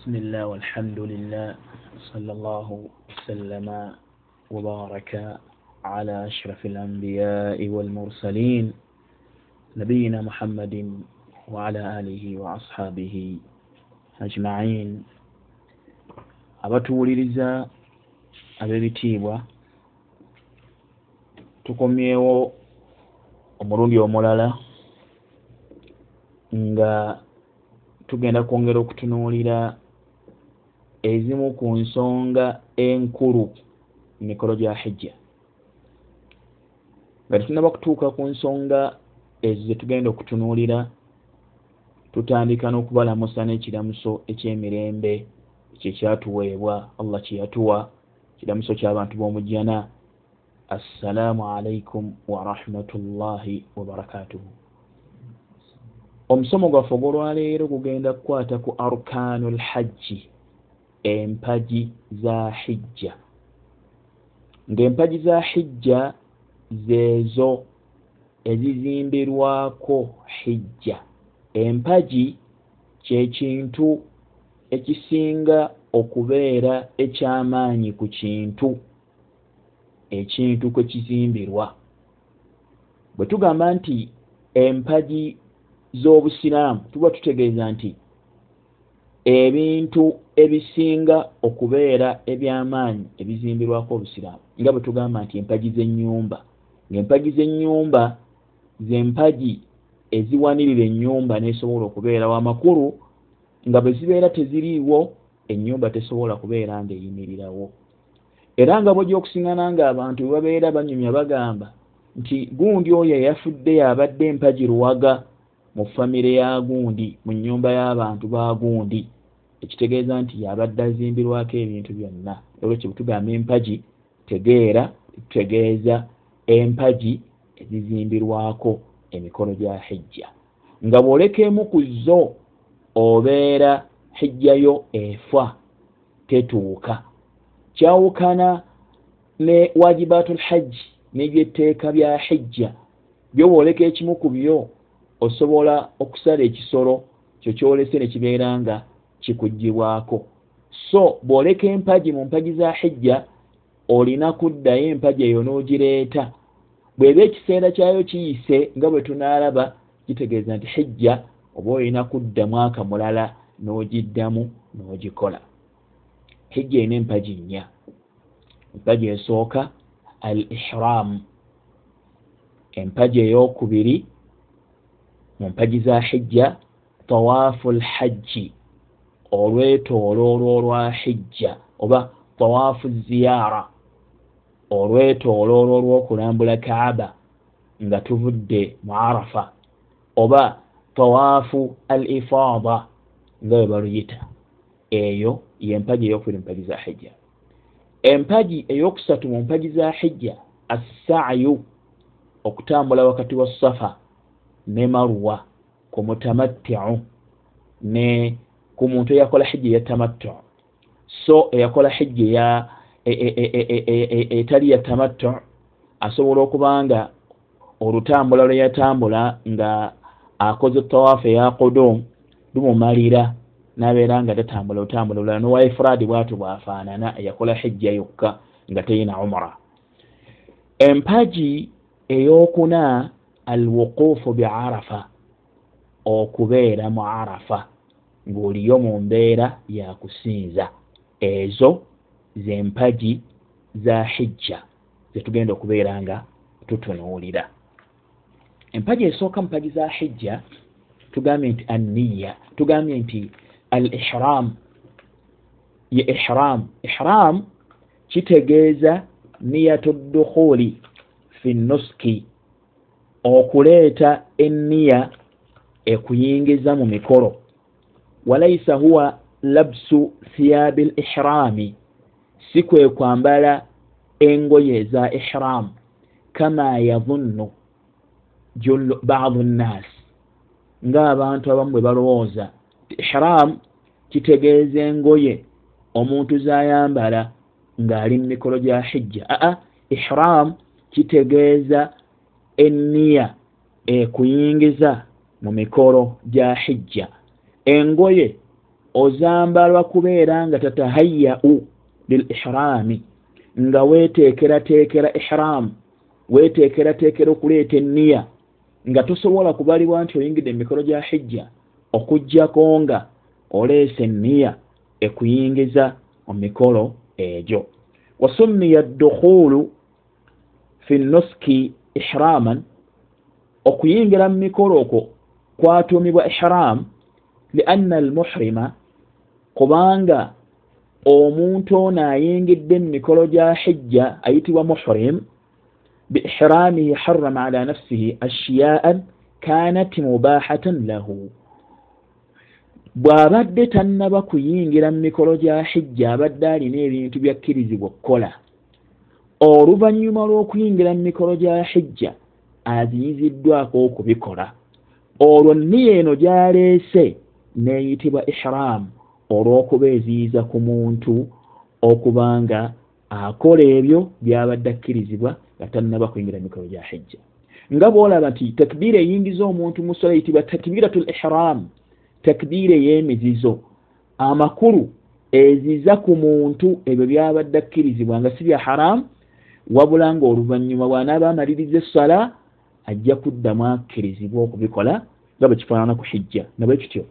بسم الله والحمد لله صلى الله وسلم وبارك على أشرف الأنبياء والمرسلين نبينا محمد وعلى آله وأصحابه أجمعين abatuwuliriza ab'ebitiibwa tukomyewo omulundi omulala nga tugenda kwongera okutunuulira ezimu ku nsonga enkulu mu mikolo gya hijja. Nga tetunaba kutuuka ku nsonga ezo ze tugenda okutunuulira tutandika n'okubalamusa n'ekiramuso eky'emirembe kyekyatuweebwa allah kyeyatuwa kiramuso ky'abantu b'omujjana assalaamu alaikum warahmatullahi wabarakatuhu omusomo gwaffe ogwolwaleero gugenda kukwata ku arkaanu lhajji empagi za hijja. Ng'empagi za hijja zeezo ezizimbirwako hijja. Empagi kyekintu ekisinga okubeera ekyamaanyi ku kintu ekintu kwe kizimbirwa bwe tugamba nti empagi z'obusiraamu tuba tutegeeza nti ebintu ebisinga okubeera ebyamaanyi ebizimbirwako obusiraamu. Nga bwe tugamba nti empagi z'ennyumba. Ng'empagi z'ennyumba zempagi eziwanirira ennyumba n'esobola okubeerawo amakulu nga bwe zibeera teziriiwo ennyumba tesobola kubeera ng'eyimirirawo. Era nga bwojja okusiŋana ng'abantu bwe babeera banyumya bagamba nti gundi oyo eyafudde yabadde empagi luwaga mu famire ya gundi mu nnyumba y'abantu ba gundi. Ekitegeeza nti yabadde azimbirwako ebintu byonna. Olwekyo bwe tugamba empagi tegeera tutegeeza empagi ezizimbirwako emikolo gya hijja. Nga bw'oleka emu ku zo obeera hijjayo efa tetuuka. Kyawukana ne wajibaatu lhajji n'ebyetteeka bya hijja. Byo bw'oleka ekimu ku byo osobola okusala ekisolo kyo kyolese ne kibeera nga kikuggibwako so bw'oleka empagi mu mpagi za hijja olina kuddayo empagi eyo n'ogireeta. Bw'eba ekiseera kyayo kiyise nga bwe tunaalaba kitegeeza nti hijja oba olina kudda mwaka mulala n'ogiddamu n'ogikola. Hijja erina empagi nnya. Empagi esooka al ihramu empagi ey'okubiri mu mpagi za hijja tawaafu lhajji olwetooloolwo olwa hijja oba tawaafu ziyaara olwetooloolwo olw'okulambula kaaba nga tuvudde mu arafa oba tawaafu al ifaada nga bwe baluyita. Eyo yempagi eyokubiri mu mpagi za hijja. Empagi eyokusatu mu mpagi za hijja assaayu okutambula wakati wa safa ne marwa ku mutamattiu ne ku muntu eyakola hijja eyatamattu so eyakola hijja eya etali ya tamattu asobola okuba nga olutambula lwe yatambula nga akoze tawaafu eya kudum lumumalira nabeera nga tatambula lutambula lulala. Nowa ifuraadi bwatu bwafaanana eyakola hijja yokka nga teyina umura empagi eyokuna alwuquufu biarafa okubeera mu arafa ng'oliyo mu mbeera yakusinza ezo zempagi za hijja zetugenda okubeera nga tutunuulira. Empagi esooka mupagi za hijja tugambye nti anniya tugambye nti al ihram ye ihram. Ihram kitegeeza niyatu ddukhuli fi nuski okuleeta enniya ekuyingiza mu mikolo. Walaisa huwa labsu thiyaabi l ihrami si kwe kwambala engoye eza ihram kama yadhunnu baadu nnaasi ng'abantu abamu bwe balowooza. Ihram kitegeeza engoye omuntu zayambala ng'ali mu mikolo gya hijja. Aa ihram kitegeeza enniya ekuyingiza mu mikolo gya hijja. Engoye ozambalwa kubeera nga tatahayau lil ihraami nga weteekerateekera ihraamu weteekerateekera okuleeta enniya nga tosobola kubalibwa nti oyingidde emikolo gya hijja okugjako nga oleesa enniya ekuyingiza mu mikolo egyo. Wasummiya ddukhulu fi nuski ihraaman okuyingira mu mikolo okwo kwatuumibwa ihraamu lianna almuhrima kubanga omuntu ono ayingidde mu mikolo gya hijja ayitibwa muhrim biihramihi harama ala nafsihi ashiyaan kanat mubahatan lahu. Bw'abadde tannaba kuyingira mu mikolo gya hijja abadde alina ebintu byakkirizibwa okukola oluvannyuma lw'okuyingira mu mikolo gya hijja aziyiziddwako okubikola. Olwo niyo eno gyaleese neeyitibwa ihraamu olw'okuba eziyiza ku muntu okuba nga akola ebyo byabadde akkirizibwa nga tannaba kuyingira emikolo gya hijja. Nga bwolaba nti takbiira eyingiza omuntu musola eyitibwa takbiiratu l ihramu takbiira ey'emizizo amakulu eziza ku muntu ebyo byabadde akkirizibwa nga si bya haramu wabula nga oluvannyuma bw'anaaba amaliriza essala ajja kuddamu akkirizibwa okubikola nga bwe kifaanana ku hijja nabwe kityo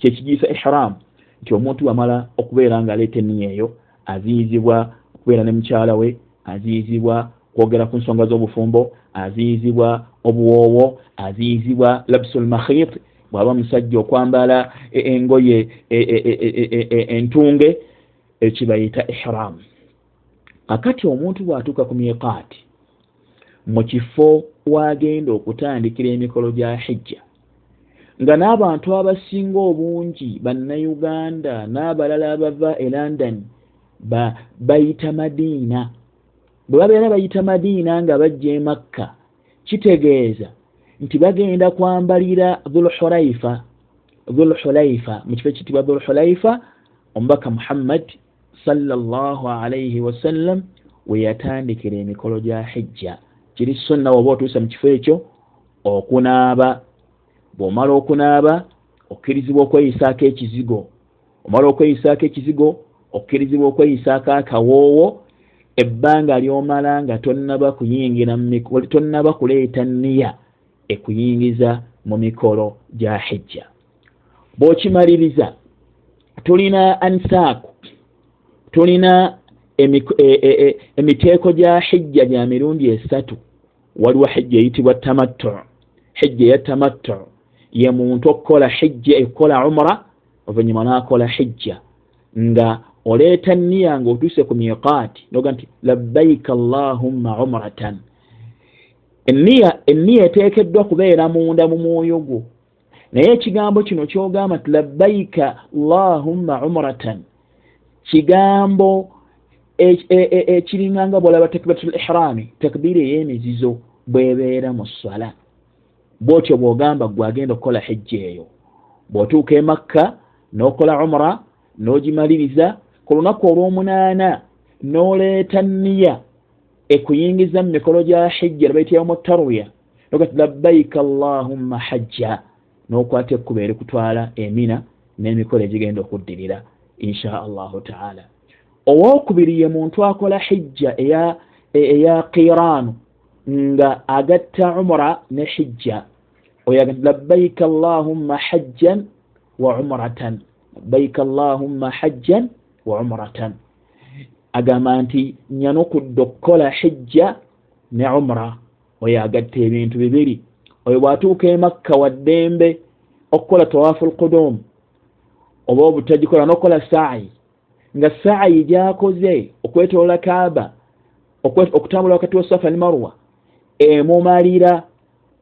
kyekigiisa ihramu nti omuntu wamala okubeera ng'aleeta enninya eyo aziyizibwa okubeera ne mukyala we aziyizibwa kwogera ku nsonga z'obufumbo aziyizibwa obuwoowo aziyizibwa labsul makhit bw'aba musajja okwambala e, engoye e, e, entunge ekibayita ihram akati omuntu bw'atuuka ku miqaati mu kifo wagenda okutandikira emikolo gya hijja nga n'abantu abasinga obungi bannayuganda n'abalala abava e london bayita madiina. Bwe babeera bayita madiina nga bajja emakka kitegeeza nti bagenda kwambalira dhulhulaifa dhulhulaifa mu kifo ekitibwa dhulhulaifa omubaka muhammad salllah alaihi wasallam we yatandikira emikolo gya hijja. Kiri sonna woba otuusa mu kifo ekyo okunaaba. Bw'omala okunaaba okkirizibwa okweyisaako ekizigo. Omala okweyisaako ekizigo okkirizibwa okweyisaako akawoowo. Ebbanga lyomala nga tonnaba kuyingira tonnaba kuleeta niya ekuyingiza mu mikolo gya hijja. Bw'okimaliriza tulina ansaaku tulina e, e, e, emiteeko gya hijja gya mirundi esatu. Waliwo hijja eyitibwa tamattu hijja eya tamattu. Ye muntu okukola hijja ekukola umura oluvannyuma n'akola hijja. Nga oleeta niya ngaotuuse ku miqaati noga nti labbaika allahumma umratan. Eniya eniya eteekeddwa kubeera munda mu mwoyo gwo. Naye ekigambo kino kyogamba nti labbaika allahumma umratan kigambo ekiringanga e, e, bwolaba takbiratu l ihrami takbiira ey'emizizo bwebeera mu swala bwotyo bwogamba gwe agenda okukola hijja eyo. Bw'otuuka emakka n'okola umra n'ogimaliriza ku lunaku olw'omunaana n'oleeta niya ekuyingiza mu mikolo gya hijja nebaitiramu tarwiya. Nogati labbaika allahumma hajja n'okwata ekkuba eri kutwala emina n'emikolo egigenda okuddirira insha allahu taala. Owookubiri ye muntu akola hijja eya qiraanu nga agatta umura ne hijja. Oyaga labbaika allahumma hajjan wa umratan. Labbaika allahumma hajjan wa umratan. Agamba nti nyanukudde okukola hijja ne umra. Oyo agatta ebintu bibiri. Oyo bwatuuka emakka waddembe okukola tawaafu lkudum oba obutagikola nokukola saayi. Nga saayi gyakoze okwetolola kaaba okutambula wakati wa safa ne marwa emumalira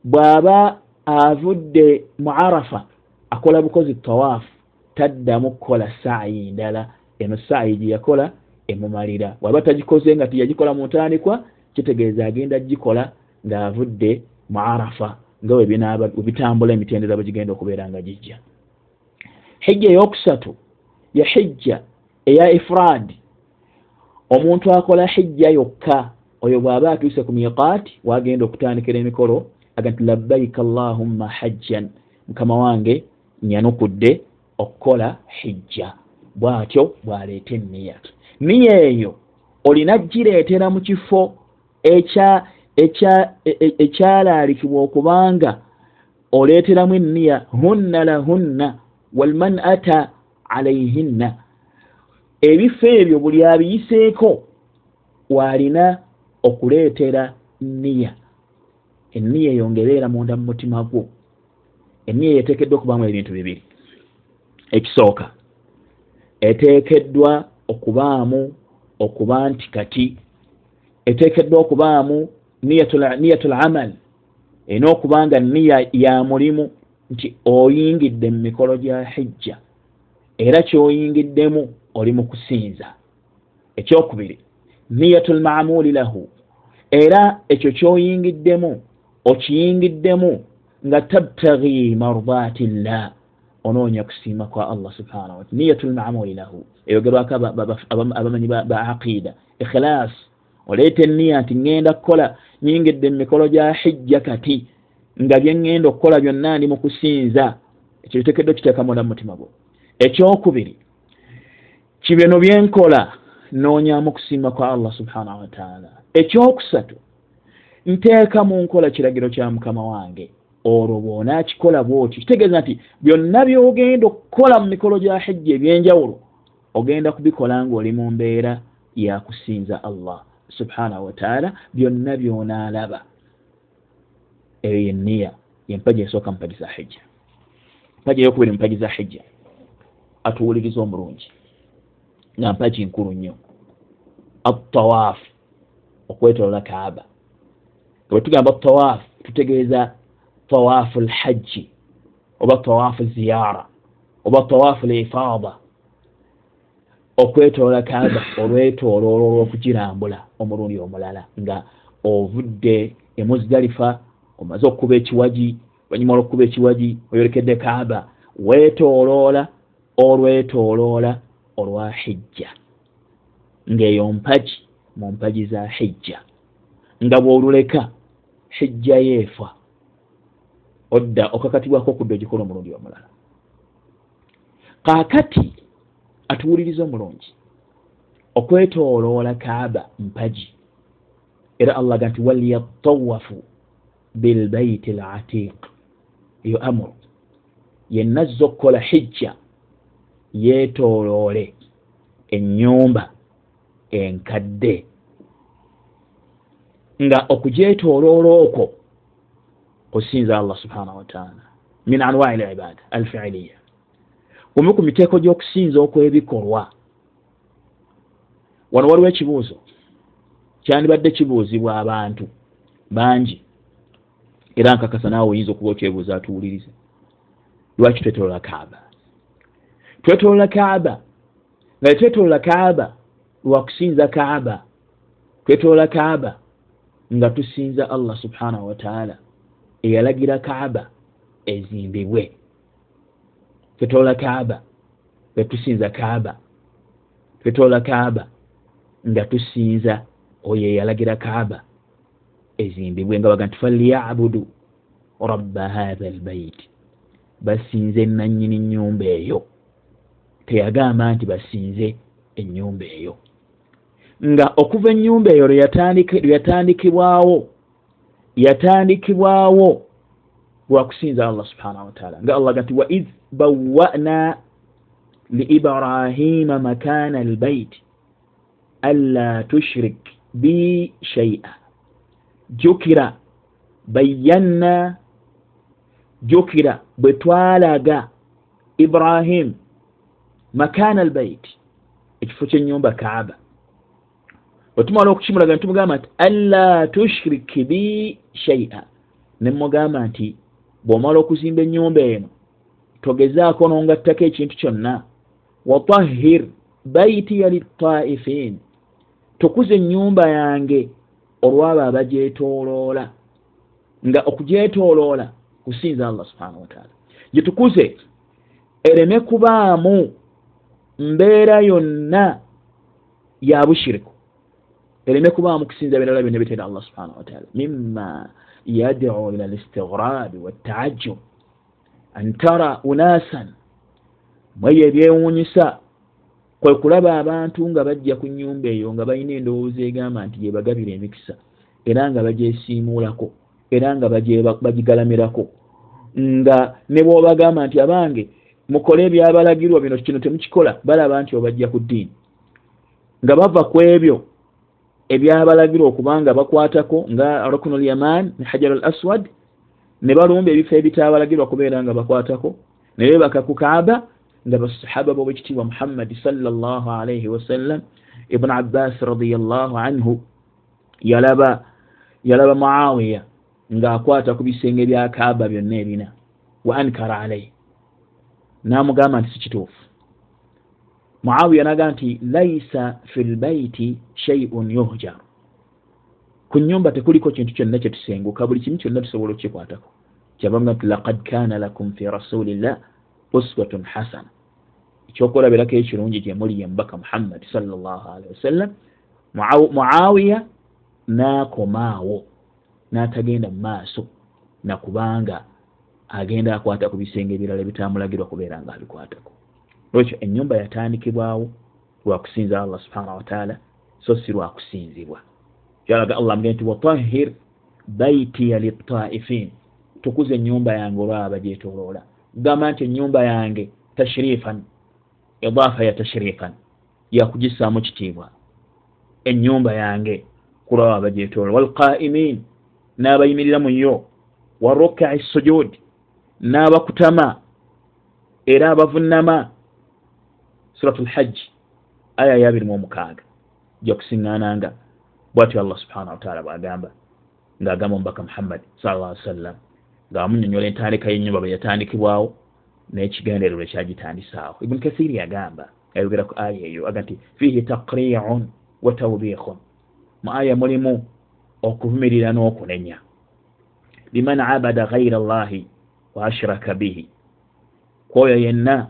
bw'aba avudde mu arafa akola bukozi tawaafu taddamu kukola saayi ndala eno saayi gye yakola emumalira. Waba tagikoze nga tiyagikola mu ntandikwa kitegeeza agenda gikola ng'avudde mu arafa nga webitambula emitendera bwe gigenda okubeera nga gijja hijja eyokusatu ya hijja eya ifraadi omuntu akola hijja yokka oyo bw'aba atuuse ku miqaati wagenda okutandikira emikolo aga nti labbaika allahumma hajjan. Mukama wange nyanukudde okukola hijja bw'atyo bw'aleeta enniya niya eyo olina gireetera mu kifo ekyalaalikibwa okubanga oleeteramu enniya hunna lahunna walman ata alaihinna ebifo ebyo buli abiyiseeko waalina okuleetera niya enniya eyo ngaebeera munda mu mutima gwo. Enniya eteekeddwa okubaamu ebintu bibiri. Ekisooka eteekeddwa okubaamu okuba nti kati eteekeddwa okubaamu niyatul amal erina okuba nga niya ya mulimu nti oyingidde mu mikolo gya hijja era kyoyingiddemu oli mu kusinza. Ekyokubiri niyatul maamuli lahu era ekyo kyoyingiddemu okiyingiddemu nga tabtagi mardaati llah onoonya kusiima kwa allah subhanahu wataala niyatul maamuli lahu eyogerwako abamanyi ba aqida ikhilas oleeta eniya nti ŋŋenda kukola nyingidde mu mikolo gya hijja kati nga byeŋŋenda okukola byonna ndi mu kusinza ekyo kitekeddwa okiteeka munda mu mutima gwo. Ekyokubiri kibino byenkola noonyamu okusiima kwa allah subhanahu wataala ekyokusatu nteeka mu nkola kiragiro kya mukama wange. Olwo bwonaakikola bwotyo kitegeeza nti byonna byogenda okukola mu mikolo gya hijja ebyenjawulo ogenda kubikola ngaoli mu mbeera yakusinza allah subhanahu wataala byonna byonaalaba eyo yenniya yempaji esooka mumpaji za hijja mpaji eyokubiri mumpaji za hijja atuwuliriza omulungi nga mpaji nkulu nnyo atawaafu okwetolola kaaba. Bwe tugamba tawaafu tutegeeza tawaafu lhajji oba tawaafu ziyara. Oba tawaafu lifaada okwetolola kaaba olwetoloolo olw'okugirambula omulundi omulala nga ovudde emuzdalifa omaze okukuba ekiwagi olunyuma olwokukuba ekiwagi oyolekedde kaaba weetooloola olwetoloola olwa hijja. Ng'eyo mpagi mu mpagi za hijja. Nga bw'oluleka hijja yeefa. Odda okakatibwako okudda ogikola omulundi omulala. Kaakati atuwuliriza omulungi okwetooloola kaaba mpagi era allah ga nti waliyatawafu bilbaiti latiq eyo amuru yenna azza okukola hijja yeetooloole ennyumba enkadde nga okugyetooloola okwo kusinza allah subhanahu wataala min anwai libada alfiiliya kumu ku miteeko gy'okusinza okwebikolwa wano waliwo ekibuuzo kyandibadde kibuuzibwa abantu bangi era nkakasa naawe oyinza okuba okyebuuza atuwulirize. Lwaki twetolola kaaba? Twetolola kaaba. Nga tetwetolola kaaba lwakusinza kaaba. Twetolola kaaba nga tusinza allah subhanahu wataala eyalagira kaaba ezimbibwe. Twetolola kaaba nga tusinza kaaba. Twetolola kaaba nga tusinza oyo eyalagira kaaba ezimbibwe nga baga nti falyabudu rabba hatha albaiti basinze enanyini nyumba eyo. Teyagamba nti basinze enyumba eyo. Nga okuva ennyumba eyo lweyatandikibwawo yatandikibwawo lwakusinza allah subhanahu wataala nga allah ga nti waid bawana liibrahima makana albait anla tushrik bi shaia jukira bayanna jukira bwe twalaga ibrahim makana albait ekifo kyenyumba kaaba. Wetumala okukimulaga nitumugamba nti anla tushrik bi shaia nemugamba nti bwomala okuzimba enyumba eno togezaako nongattako ekintu kyonna. Watahir baitiya litaifin tukuza enyumba yange olwabo abagyetoloola nga okugyetoloola kusinza allah subhanahu wataala gyetukuze ereme kubaamu mbeera yonna ya bushiriku. Ereme kubaamu kusinza birala byonna bitera allah subhanahu wataala mima yadcu ila listigrabi waltaajub an tara unasan. Mweyo ebyewuunyisa kwe kulaba abantu nga bajja ku nnyumba eyo nga balina endowooza egamba nti gyebagabira emikisa era nga bagyesiimuulako era nga bagigalamirako. Nga ne bwobagamba nti abange mukole ebyabalagirwa bino kino temukikola balaba nti obajja ku ddiini. Nga bava ku ebyo ebyabalagirwa okubanga bakwatako nga ruknu l yaman ne hajar al aswad ne balumba ebifo ebitabalagirwa kubeera nga bakwatako ne bebaka ku kaaba nga basahaba bobekitiibwa muhammadi salllah alaihi wasallam ibuni abbas radiallahu anhu yalaba yalaba muawiya ng'akwata ku bisenge bya kaaba byonna ebina wa ankara alaihi n'amugamba nti sikituufu muawiya naga nti laisa fi lbaiti shaiun yuhjar ku nyumba tekuliko kintu kyonna kyetusenguka buli kimu kyonna tusobola okukikwatako kyabaga nti lakad kana lakum fi rasulillah uswatun hasana. Ekyokulabirako ekirungi gyemuli yemubaka muhammadi salllahalihi wasallam muawiya n'akomaawo n'atagenda mu maaso nakubanga agenda akwata ku bisenge ebirala bitamulagirwa kubeera nga abikwatako. Lwekyo enyumba yatandikibwawo lwakusinza allah subhanahu wataala so si lwakusinzibwa kyalaga allah mugee nti watahir baitiya litaifin tukuza enyumba yange olwaba gyetoloola kugamba nti enyumba yange tashrifan idaafa ya tashrifan yakugisaamu kitiibwa. Enyumba yange kulwaba gyetoloola walqaimin n'abayimirira mu yo. Warukai sujudi n'abakutama era abavunama suratu lhajji aya yabiri mu omukaaga. Jakusiŋŋaananga bwatyo allah subhanahu wataala bwagamba ng'agamba omubaka muhammadi salla ali sallam ng'amunyonyola entandika y'ennyumba bwe yatandikibwawo n'ekigendererwa ekyagitandisaawo ibuni kathiri yagamba ayogera ku aya eyo aga nti fihi takriun wa tawbihun mu aya mulimu okuvumirira n'okunenya. Liman abada gaira llahi wa ashraka bihi. Kwoyo yenna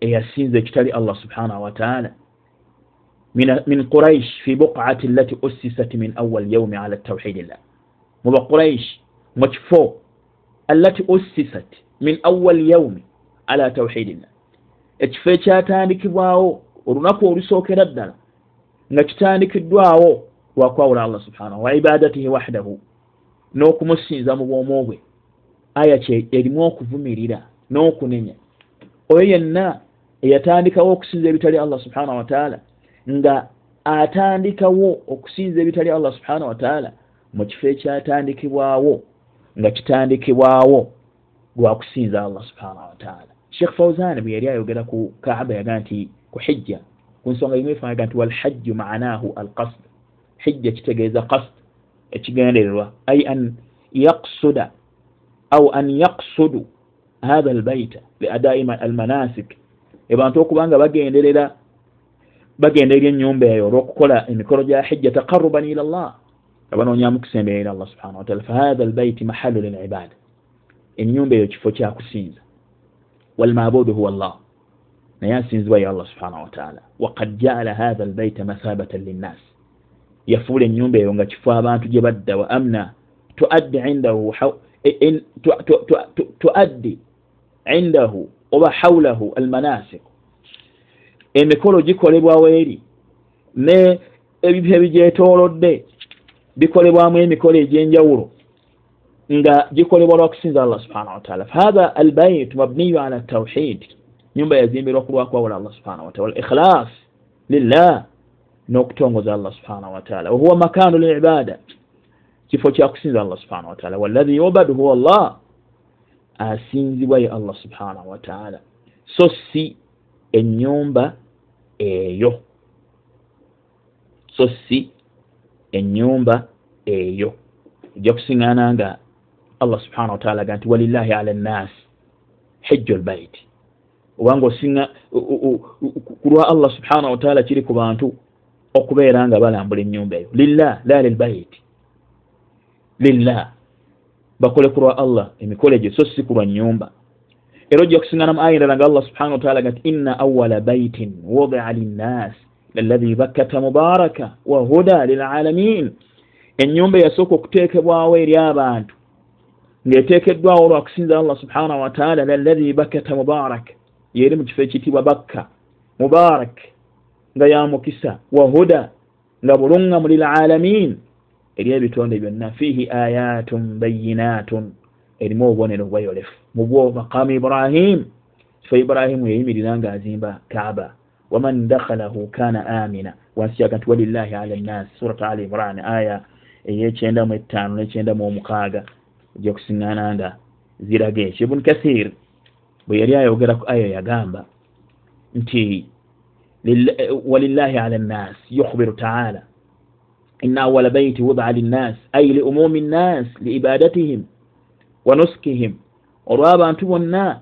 eyasinza ekitali allah subhanahu wataala min quraish fi buqati lati ussisat min awal yaumi ala tawhidillah muba quraish mukifo alati ussisat min awal yaumi ala tawhidillah. Ekifo ekyatandikibwawo olunaku olusookera ddala nga kitandikiddwawo lwakwawula allah subhanahu wa ibadatihi wahdahu n'okumusinza mu bwomu bwe. Aya kye erimu okuvumirira n'okunenya. Oyo yenna eyatandikawo okusinza ebitali allah subhanahu wataala nga atandikawo okusinza ebitali allah subhanahu wataala mu kifo ekyatandikibwawo nga kitandikibwawo lwakusinza allah subhanahu wataala sheekh fauzan bwe yali ayogera ku kaaba yaga nti ku hijja ku nsonga yimu efaga nti walhajju maanahu alqasd hijja kitegeeza qasd ekigendererwa ai an yaqsuda au an yaqsudu hatha albaita liadai almanasik ebantu okuba nga bagenderera bagenderera enyumba eyo olwokukola emikolo gya hijja taqaruban ila llah nga banoonyamu kusemberera ila allah subhanahu wataala fahatha albaiti mahalu lilibada enyumba eyo kifo kyakusinza walmabudu huwa llah naye asinzibwa ye allah subhanahu wataala wakad jaala hatha albaita mathabatan linnas yafuula enyumba eyo nga kifo abantu gye badda wa amna tuaddi indahu tuaddi indahu oba haulahu almanasik emikolo gikolebwawo eri ne ebifo ebigyetoolodde bikolebwamu emikolo egyenjawulo nga gikolebwa lwakusinza allah subhanahu wataala fahatha albait mabniyu ala tawhid nyumba yazimbirwa ku lwakwawula allah subhanahu wataala ikhlas lillah n'okutongoza allah subhanahu wataala wahuwa makanu libada kifo kyakusinza allah subhanahu wataala waladhi yubadu huwa allah asinzibwa ye allah subhanahu wataala so si enyumba eyo. So si enyumba eyo. Ojja kusiŋana nga allah subhanahu wataala aga nti walillahi ala nnasi hijju lbaiti obanga osiŋa kulwa allah subhanahu wataala kiri ku bantu okubeera nga balambula enyumba eyo. Lillah la lilbaiti lillah. Bakole kulwa allah emikolo egyo so si kulwa nyumba era ojja kusiŋana mu aya endala nga allah subhanahu wataala ga nti inna awala baitin wudia linnas bakkata mubaraka wa huda lilalamin enyumba eyasooka okuteekebwawo eri abantu ng'eteekeddwawo olwakusinza allah subhanahu wataala lalahi bakkata mubaraka yeri mu kifo ekiyitibwa bakka mubarak nga yamukisa wahuda nga buluŋŋamu lilalamin eri ebitonde byonna fiihi ayatun bayinatun erimu obubonero bwayolefu mubwo maqamu ibrahim kifo ibrahimu yeyimirira nga azimba kaaba waman dakhalahu kana amina wansi yaga nti walillahi ala nnasi surat al imran aya eyekyenda mu etaano nekyenda mu omukaaga. Gyokusiŋŋana nga ziraga ekyo. Ibuni kathir bwe yali ayogera ku aya yagamba nti walillahi ala nnas yukhbiru taala. Ina awala baiti wudaa linnas ai liumumi nnas liibadatihim wa nuskihim. Olw'abantu bonna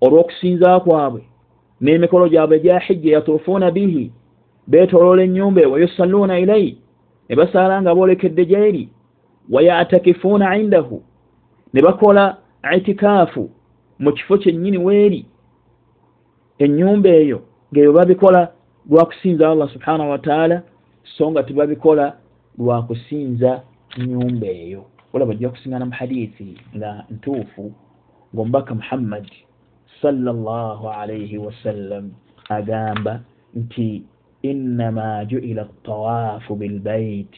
olw'okusinza kwabwe n'emikolo gyabwe gya hijja yatuufuuna bihi beetoloola ennyumba eyo wayusalluuna ilai ne basaala nga boolekedde gyeri wayatakifuuna indahu ne bakola itikaafu mu kifo kyennyini weeri ennyumba eyo ngaeyo babikola lwakusinza allah subhanahu wataala so nga tebabikola lwakusinza nyumba eyo. Olaba ojja kusiŋana mu hadithi nga ntuufu ngaomubaka muhammad sallallahu alaihi wasallam agamba nti innama juila tawaafu bilbait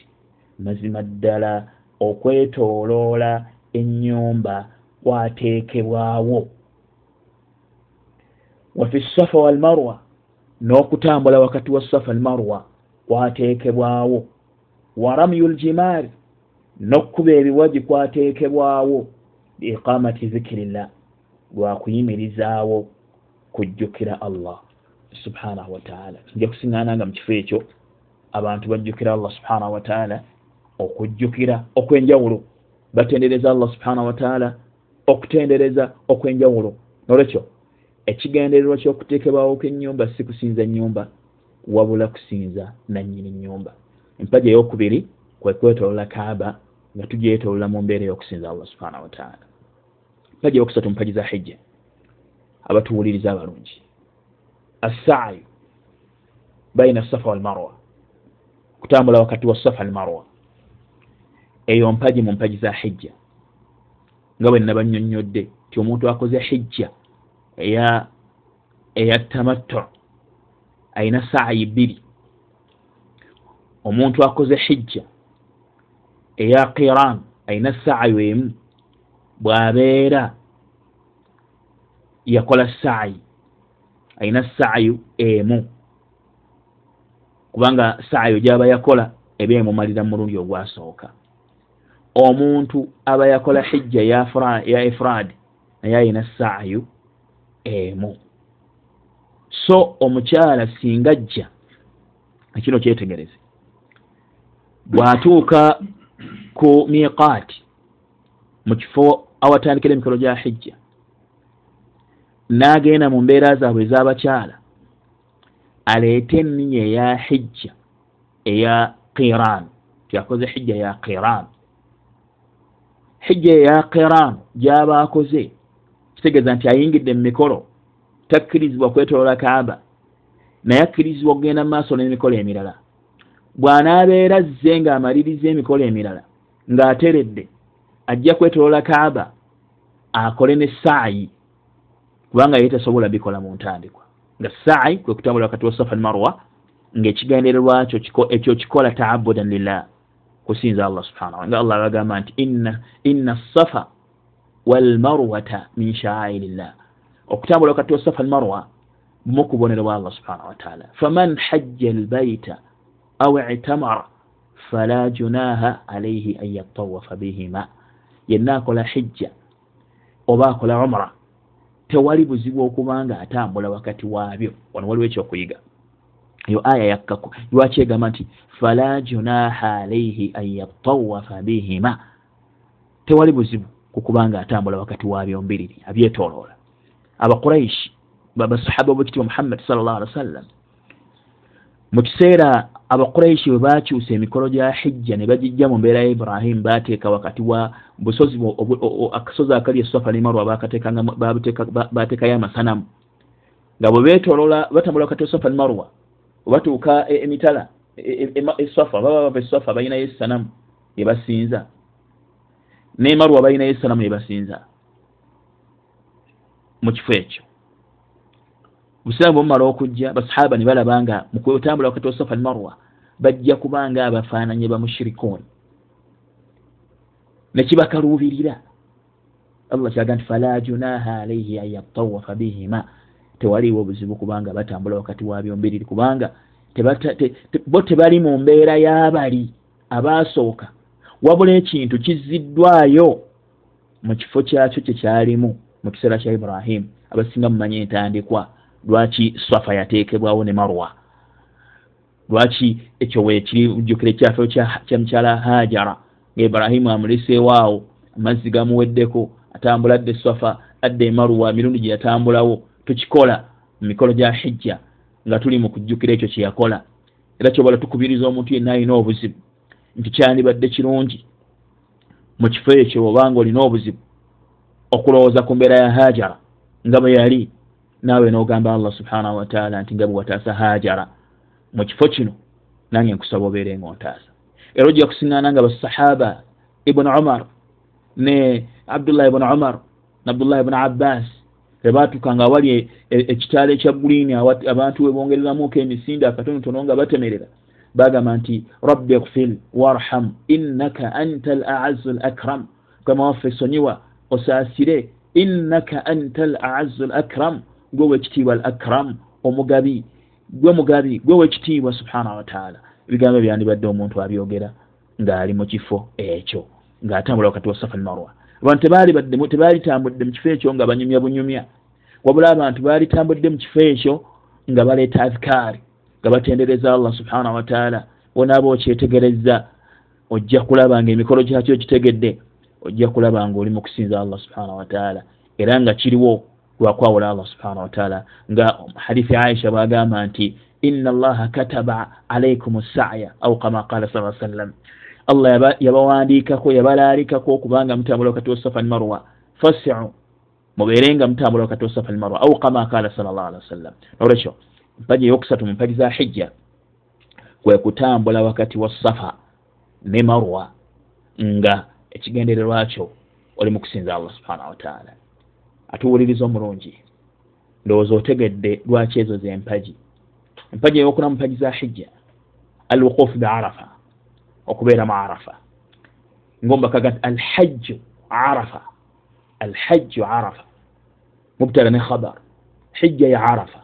mazima ddala okwetooloola ennyumba kwateekebwawo. Wafi safa walmarwa n'okutambula wakati wa safa almarwa kwateekebwawo. Waramyu ljimaari n'okkuba ebiwagi kwateekebwawo biiqamati zikirillah lwakuyimirizaawo kujjukira allah subhanahu wataala nja kusiŋŋaana nga mu kifo ekyo abantu bajjukira allah subhanahu wataala okujjukira okwenjawulo. Batendereza allah subhanahu wataala okutendereza okwenjawulo. Nolwekyo ekigendererwa kyokuteekebwawo kwenyumba si kusinza nyumba wabula kusinza nanyini nyumba empaja eyokubiri kwekwetolola kaaba nga tugyetolola mu mbeera eyokusinza allah subhanahu wataala empaja eyokusatu mumpaji za hijja abatuwuliriza abalungi. Assaayu baina safa walmarwa kutambula wakati wa safa almarwa eyo mpaji mu mpaji za hijja nga bwe nabanyonyodde ti omuntu akoze hijja eya eya tamatto ayina saayi bbiri. Omuntu akoze hijja eya qiran ayina saayo emu bw'abeera yakola saayi ayina saayu emu. Kubanga saayo gyaba yakola eba emumalira mu mulundi ogwasooka. Omuntu aba yakola hijja ya ifraad naye ayina saayu emu. So omukyala singa jja ekino kyetegereze. Bw'atuuka ku miqaati mu kifo awatandikira emikolo gya hijja. N'agenda mu mbeera zaabwe ez'abakyala aleete enninya eya hijja eya qiran. Tiakoze hijja ya qiran. Hijja eya qiran gyaba akoze kitegeeza nti ayingidde mu mikolo takkirizibwa kwetolola kaaba naye akkirizibwa okugenda mu maaso n'emikolo emirala. Bw'anaabeera zze ng'amaliriza emikolo emirala ng'ateredde ajja kwetolola kaaba akole ne saayi kubanga ye tasobola bikola mu ntandikwa. Nga saayi kwe kutambula wakati wa safa almarwa ng'ekigendererwakyo ekyo kikola taabudan lillah kusinza allah subhanahu nga allah bagamba nti inna safa walmarwata min shaairillah okutambula wakati wa safa almarwa mukubonero bwa allah subhanahu wataala faman hajja albaita au itamara fala junaha alaihi an yatawafa bihima yenna akola hijja oba akola umra tewali buzibu okubanga atambula wakati waabyo. Wano waliwo ekyokuyiga. Eyo aya yakkako lwaki egamba nti fala junaha alaihi an yatawafa bihima. Tewali buzibu kukubanga atambula wakati waabyo mbiriri abyetoloola. Abaquraishi basahaba bwekitibwa muhammad salllah ali wa sallam mu kiseera abaquraishi bwe bakyusa emikolo gya hijja ne bagijja mu mbeera ya ibrahimu bateeka wakati wa busozi akasozi akali esafa nemarwa bateekayo amasanamu. Nga bwe betolola batambula wakati wa safa nemarwa obatuuka e, emitala esafa baba bava esafa balinayo esanamu ebasinza nemarwa balinayo esanamu ebasinza mu kifo ekyo obusiraamu bwemumala okujja basahaba ne balaba nga mukwetambula wakati wa safa al marwa bajja kubanga abafaananye bamushirikuuni nekibakaluubirira allah kiraga nti fala junaha alaihi an yatawafa bihima. Tewaliwo obuzibu kubanga batambula wakati wabyombiriri kubanga bo tebali mu mbeera y'abali abaasooka wabula ekintu kiziddwayo mu kifo kyakyo kyekyalimu mu kiseera kya ibrahimu abasinga mumanye entandikwa lwaki safa yateekebwawo ne marwa? Lwaki ekyo wekijjukire ekyafayo kya mukyala hajara nga ibrahimu amuleseewaawo amazzi gamuweddeko atambula adde safa adde emarwa emirundi gye yatambulawo tukikola mu mikolo gya hijja nga tuli mu kujjukira ekyo kye yakola. Era kyobala tukubiriza omuntu yenna alina obuzibu nti kyandibadde kirungi mu kifo ekyo obanga olina obuzibu okulowooza ku mbeera ya hajara nga bwe yali naawe n'ogamba allah subhanahu wataala nti nga bwe wataasa hajara mu kifo kino nange nkusaba obeere nga ontaasa. Era ojja kusiŋŋaana nga basahaba ibuni umar ne abdullahi ibuni umar ne abdullahi ibuni abbas ebatuuka nga wali e, e, ekitaala ekya guliini abantu webongereramuko emisinde akatonotono nga batemerera. Bagamba nti rabbi gfir warham innaka anta al aazu al akram. Kama waffe sonyiwa osaasire innaka anta al aazu al akram gwe wekitiibwa al akram omugabi gwe mugabi gwe wekitiibwa subhanahu wataala ebigambo byandibadde omuntu abyogera ng'ali mu kifo ekyo ng'atambula wakati wa safa marwa abantu tebaali tambudde mu kifo ekyo nga banyumya bunyumya. Wabula abantu baalitambudde mu kifo ekyo nga baleeta azikaari nga batendereza allah subhanahu wataala onaaba okyetegereza ojja kulaba nga emikolo gyakyo kitegedde ojja kulaba nga oli mu kusinza allah subhanahu wataala era nga kiriwo lwakwawula allah subhanahu wataala nga hadithi aisha bwagamba nti ina allaha kataba alaikum saya au kama qala sa sallam allah yabawandiikako yabalaalikako okubanga mutambula wakati wa safa marwa fasiu mubeere nga mutambula wakati wa safa almarwa au kama kala sal llah alihi wasallam. Nolwekyo mpaji eyokusatu mu mpaji za hijja kwe kutambula wakati wa safa ne marwa nga ekigendererwa kyo oli mu kusinza allah subhanahu wataala atuwuliriza omulungi. Ndowooza otegedde lwaki ezo zempaji empaji eyokuna mpaji za hijja alwukufu bearafa okubeera mu arafa. Ngombakaga nti alhajju arafa alhajju arafa. Mubtala ne khabar hijja ya arafa.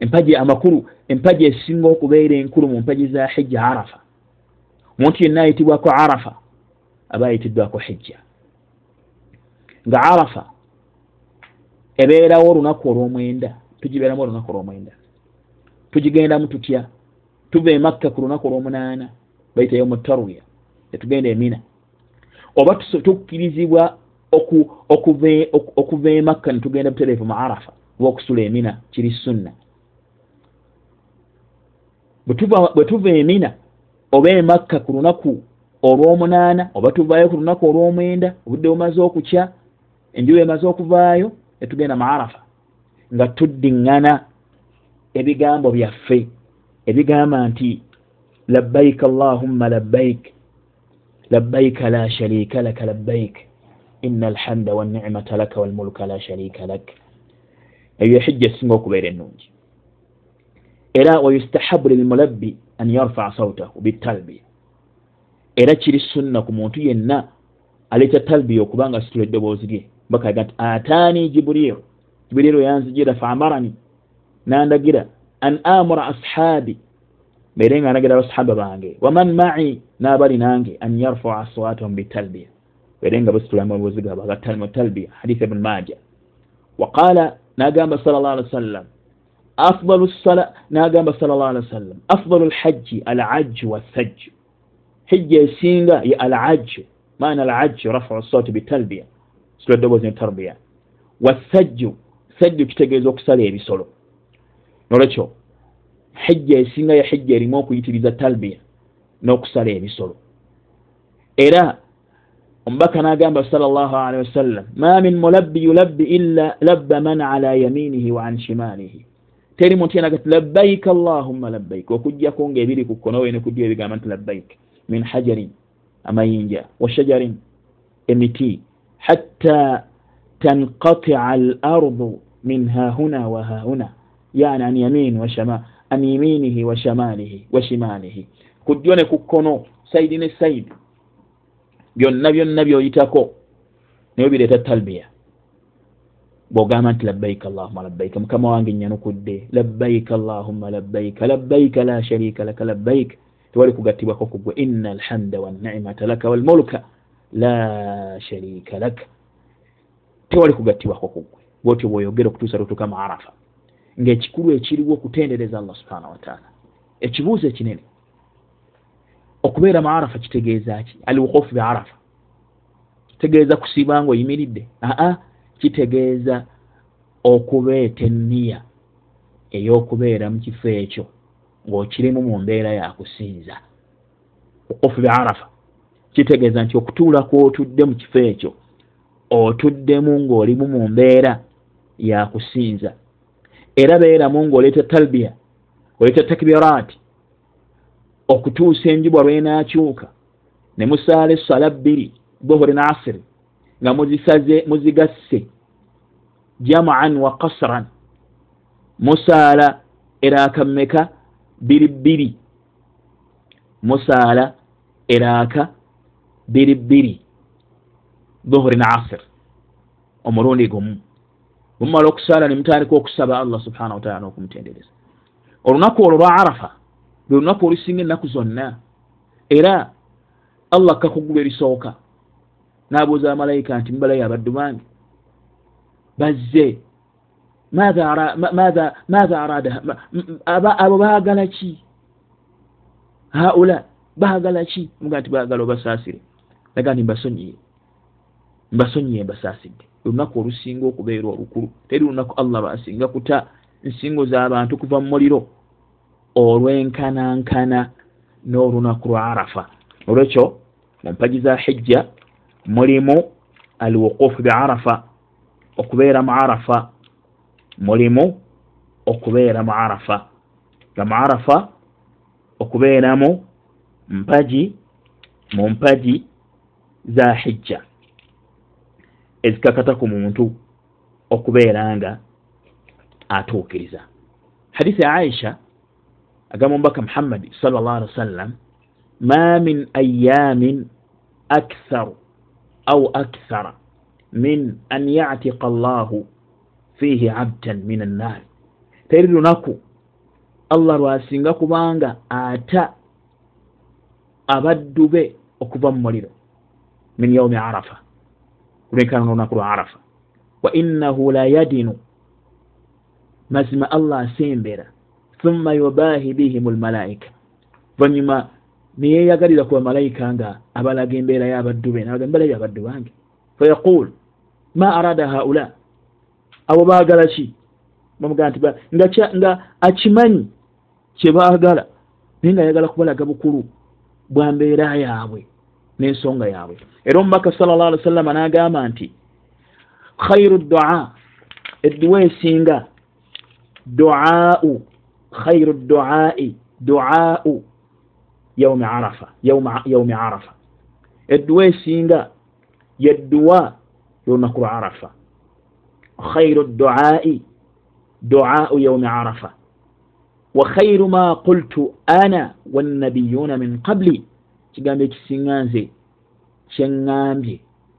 Empaji amakulu empaji esinga okubeera enkulu mu mpaji za hijja arafa. Omuntu yenna ayitibwako arafa aba ayitiddwako hijja nga arafa ebeerawo olunaku olw'omwenda tugibeeramu olunaku olw'omwenda. Tugigendamu tutya? Tuva emakka ku lunaku olw'omunaana bayitayo mu tarwiya etugenda emina oba tukkirizibwa okuva emakka netugenda butereevu mu arafa oba okusula emina kiri sunna. Bwe tuva emina oba emakka ku lunaku olw'omunaana oba tuvaayo ku lunaku olw'omwenda obudde bumaze okukya enjuba emaze okuvaayo netugenda mu arafa nga tuddiŋŋana ebigambo byaffe ebigamba nti labbaik allahumma labbaik labbaika la shariika laka labbaik ina alhamda wanicmata laka walmulka la sharika lak. Eyo ehijja esinga okubeera ennungi. Era wayustahabu lilmulabbi an yarfaa sautahu bitalbiya era kiri sunna ku muntu yenna aleeta talbiya okubanga asitula eddoboozi lye bakaga nti ataani jibuliru jibuliru yanzijira faamarani nandagira an amura ashaabi mbeere nga ndagira abasahaba bange waman mai? N'abali nange an yarfaa aswatahum bitalbiya. Bere nga basitulamu ebuzi gaabwe agatalimu talbiya haditha ibuni maja waqala nagamba sal llah alih wa sallam afdalu sala nagamba sal llah alih wa sallam afdalu lhajji alajju wassajju hijja esinga ye alajju maana alajju rafu soti bitalbiya situla eddoboozi ne tarbiya wassajju sajju kitegeeza okusala ebisolo. Nolwekyo hijja esinga ye hijja erimu okuyitiriza talbiya n'okusala ebisolo. Era omubaka n'agamba sal llah alihi wasallam ma min mulabbi yulabbi illa labba man ala yaminihi wa an shimalihi. Teri muntu yenagati labbaik allahumma labbaik okugjako ngaebiri ku kkonowe ne kujja ebigamba nti labbaik min hajarin amayinja wa shajarin emiti hatta tanqatia al ardu min hahuna wa hahuna yani an yamin washama an yaminihi washamalihi washimalihi ku ddyo ne ku kkono saidi ne saidi byonna byonna byoyitako naye bireeta talbiya. Bwogamba nti labbaika allahuma labbaika mukama wange nyanukudde labbaika allahuma labbaika labbaika la sharika laka. Labbaika tewali kugattibwako kugwe. Ina alhamda wanimata laka walmulka la sharika laka tewali kugattibwako kugwe. Bwotyo bwoyogera okutuusa lutuuka mu arafa. Ngaekikulu ekiriwo okutendereza allah subhana wataala ekibuuzo ekinene. Okubeera mu arafa kitegeeza ki? Alwukufu be arafa. Kitegeeza kusiiba nga oyimiridde aa kitegeeza okubeeta enniya ey'okubeera mu kifo ekyo ng'okirimu mu mbeera yakusinza wukufu be arafa kitegeeza nti okutuula kwotudde mu kifo ekyo otuddemu ng'olimu mu mbeera yakusinza era beeramu ng'oleeta talbiya oleeta takbiraati okutuusa enjubwa lwenaakyuka ne musaala essala bbiri dhuhuri naasiri nga muzisaze muzigasse jamaan wa kasran musaala eraaka mmeka biri bbiri. Musaala eraaka biri bbiri dhuhuri naasir omulundi gumu. Mumala okusaala nemutandika okusaba allah subhanahu wataala n'okumutendereza olunaku olwo lwa arafa lwe lunaku olusinga ennaku zonna era allah kakugulu erisooka. N'abuuza abamalayika nti mubalayo abaddu bange bazze maatha arada abo baagala ki? Haula baagala ki? Muga nti baagala obasaasire laga nti mbasonyiye mbasonyiye mbasaasidde olunaku olusinga okubeera olukulu. Teri lunaku allah basinga kuta nsingo z'abantu kuva mu muliro. Olwenkanankana n'olunaku lwa arafa. Olwekyo mu mpagi za hijja mulimu alwukufu be arafa okubeera mu arafa. Mulimu okubeera mu arafa. Nga mu arafa okubeeramu mpagi mu mpagi za hijja. Ezikakata ku muntu okubeera nga atuukiriza. Hadisi aisha agamba omubaka muhammadi sal llah ali wasallam ma min ayamin aktharu au akthara min an yatika allahu fihi abdan min annaari teri lunaku allah lwasinga kubanga ata abaddu be okuva mu muliro min yaumi arafa kulwenkana nolunaku lwa arafa wa innahu la yadinu mazima allah asembera thumma yubahi bihim lmalaika oluvanyuma niyeyagalira ku bamalayika nga abalaga embeera yabaddu be nabaga mbalayo abaddu bange fayaqul ma arada haula abo baagala ki bamugaa nti nga akimanyi kyebaagala naye nga ayagala kubalaga bukulu bwa mbeera yaabwe n'ensonga yaabwe. Era omubaka sal llah ali wa sallama n'agamba nti khairu dua. Edduwa esinga duau. Khairu duai duau. Yaumi arafa yaumi arafa. Edduwa esinga yedduwa yolunaku lwa arafa. Khairu duai. Duau yaumi arafa. Wa khairu ma qultu ana wannabiyuna min qabli kigambo ekisinga nze kyeŋŋambye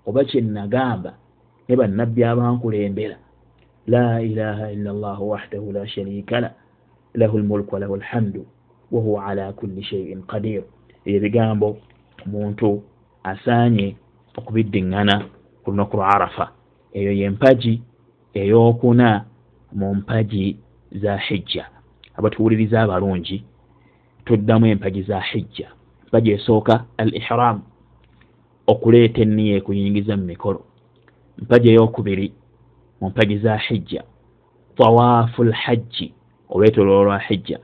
oba kyenagamba ne bannabbi abankulembera. La ilaha illa llah wahdahu la sharika la lahu lmulku walahu lhamdu wahuwa ala kulli shaiin qadir. Ebyo bigambo omuntu asaanye okubiddiŋŋana ku lunaku lwa arafa. Eyo yempaji eyokuna mu mpaji za hijja. Abatuwuliriza abalungi tuddamu empaji za hijja empaji esooka al ihram okuleeta enniya ekuyingiza mu mikolo. Mpaji eyokubiri mu mpagi za hijja. Tawaafu lhajji olwetololo lwa hijja.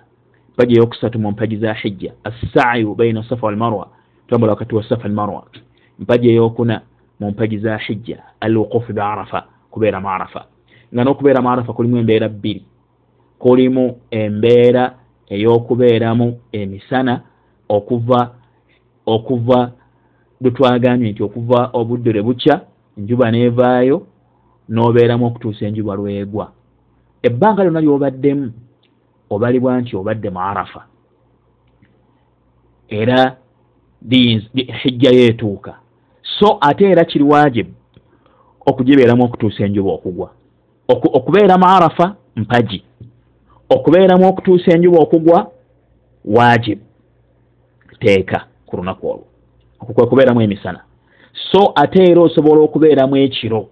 Mpaji eyokusatu mu mpagi za hijja assaayu baina safa walmarwa tambula wakati wa safa almarwa mpaji eyokuna mu mpagi za hijja alwukufu be arafa kubeera mu arafa. Nga n'okubeera mu arafa kulimu embeera bbiri. Kulimu embeera ey'okubeeramu emisana okuva okuva lwetwagambye nti okuva obudde lwe bukya enjuba neevaayo n'obeeramu okutuusa enjuba lwegwa. Ebbanga lyonna lyobaddemu obalibwa nti obadde mu arafa. Era hijjayo etuuka so ate era kiri wajibu okugibeeramu okutuusa enjuba okugwa. Okubeera mu arafa mpagi. Okubeeramu okutuusa enjuba okugwa wajibu teeka ku lunaku olwo. Okukwe kubeeramu emisana. So ate era osobola okubeeramu ekiro.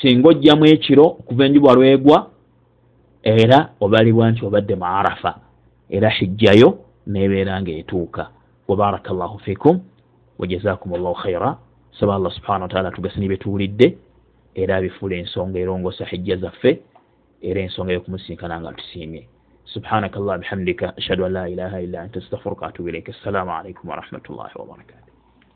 Singa ojjamu ekiro okuva enjuba lwegwa era obalibwa nti obadde mu arafa era hijjayo nebeera ngaetuuka wabaraka llahu fikum wajazakum llahu khaira saba allah subhana wataala tugasi nibetuwulidde era abifuula ensonga erongosa hijja zaffe era ensonga yokumusinkana nga tusiimye subhanaka llah bihamdika ashhadu an la ilaha illa anta astaghfiruka atubu ilaika assalamu alaikum warahmatullahi wabarakatu